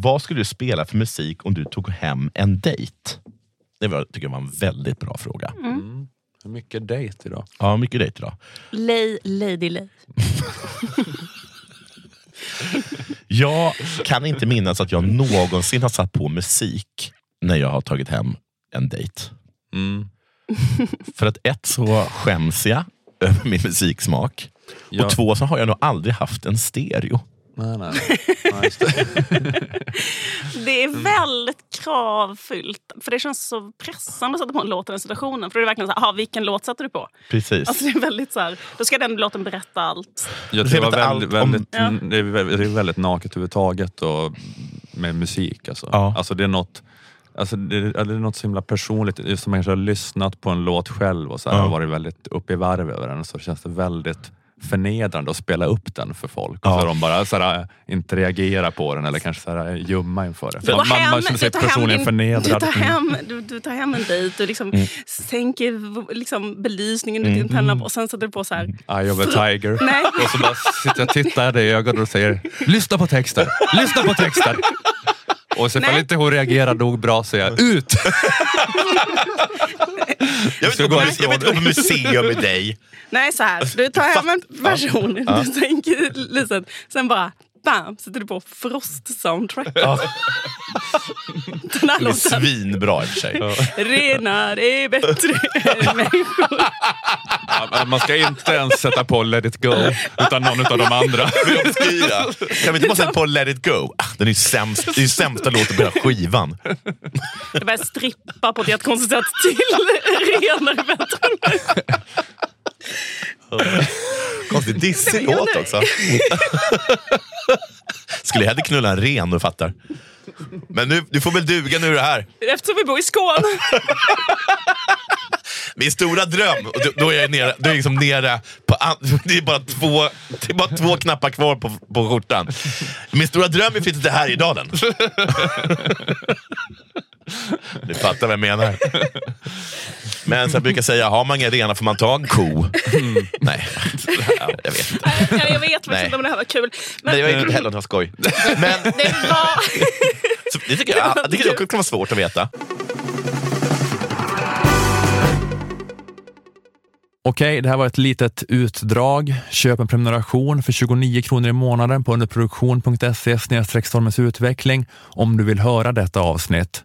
vad skulle du spela för musik om du tog hem en dejt? Det var, tycker jag var en väldigt bra fråga. Mm. Hur mycket dejt idag? Ja, mycket dejt idag. Lay, lady lay. Jag kan inte minnas att jag någonsin har satt på musik när jag har tagit hem en dejt. Mm. För att ett så skäms jag över min musiksmak. Ja. Och två så har jag nog aldrig haft en stereo. Nej, nej, nej. det. Det är väldigt kravfyllt. För det känns så pressande att sätta på en låt i den situationen. För det är verkligen så här, aha, vilken låt sätter du på? Precis. Alltså det är väldigt så här, då ska den låten berätta allt. Jag Det det, var allt väldigt, om- väldigt, Ja. mm, det, är väldigt, det är väldigt naket överhuvudtaget och med musik. Alltså. Ja. Alltså, det, är något, alltså, det, är- det är något så himla personligt. Just Som man kanske har lyssnat på en låt själv och så här, Ja. varit väldigt uppe i varv över den så känns det väldigt förnedrande att spela upp den för folk. Ja. Och så de bara så här, inte reagerar på den eller kanske så här, ljumma inför det. Du Man, man, hem, man känner sig du tar hem personligen förnedrad. Du tar hem, du, du tar hem en dejt, du liksom Mm. sänker liksom belysningen i din penna och sen sätter du på så här. Eye of a tiger. Nej. Och så bara sitter jag och tittar dig i ögonen och säger Lyssna på texten! Lyssna på texten! Och så ifall inte hon reagerar nog bra säger jag ut! jag, vill inte gå gå på, härifrån. jag vill inte gå på museum med dig. Nej, så här. Du tar hem en person, du sänker lyset, sen bara bam, sätter du på Frost-soundtrack. Ja, Den här den är låten. svinbra i och för sig. Renar är bättre än människor. Ja, Man ska inte ens sätta på Let it go utan någon av de andra. Obskyra. Kan vi inte bara sätta på Let it go? Ah, Den är ju sämst. Det är ju sämsta låten på hela skivan. Jag börjar strippa på ett jättekonstigt sätt till Renar är bättre än människor. Konstigt dissig låt också. Skulle jag hellre knulla en ren, du fattar. Men nu, du får väl duga nu det här. Eftersom vi bor i Skåne. Min stora dröm, då- då är jag nere, då är jag liksom nere på, det, är bara två, det är bara två knappar kvar på, på skjortan. Min stora dröm är att flytta till Härjedalen. Du fattar vad jag menar. Men som jag brukar säga, har man inga renar får man ta en ko. Nej, jag vet inte. Nej, Jag vet faktiskt inte om det här var kul. Men Nej, jag vet inte heller om det var skoj. Men det var... så, det tycker jag, det tycker jag kan vara svårt att veta. Okej, det här var ett litet utdrag. Köp en prenumeration för 29 kronor i månaden på underproduktion.se utveckling om du vill höra detta avsnitt.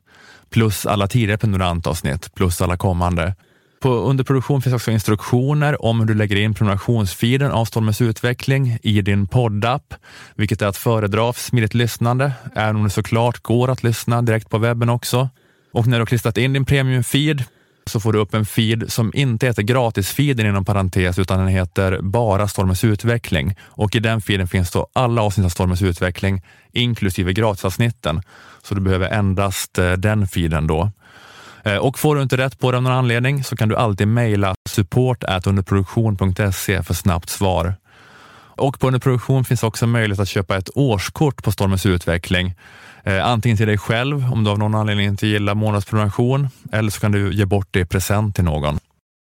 Plus alla tidigare prenumerantavsnitt, plus alla kommande. På underproduktion finns också instruktioner om hur du lägger in prenumerationsfeeden av Stormens utveckling i din poddapp, vilket är att föredra för smidigt lyssnande, även om det såklart går att lyssna direkt på webben också. Och när du har klistrat in din premiumfeed så får du upp en feed som inte heter gratisfeeden inom parentes utan den heter bara Stormens utveckling. Och i den feeden finns då alla avsnitt av Stormens utveckling inklusive gratisavsnitten. Så du behöver endast eh, den feeden då. Eh, och får du inte rätt på det av någon anledning så kan du alltid mejla support underproduktion.se för snabbt svar. Och på underproduktion finns också möjlighet att köpa ett årskort på Stormens utveckling. Eh, antingen till dig själv om du av någon anledning inte gillar månadsprenumeration eller så kan du ge bort det i present till någon.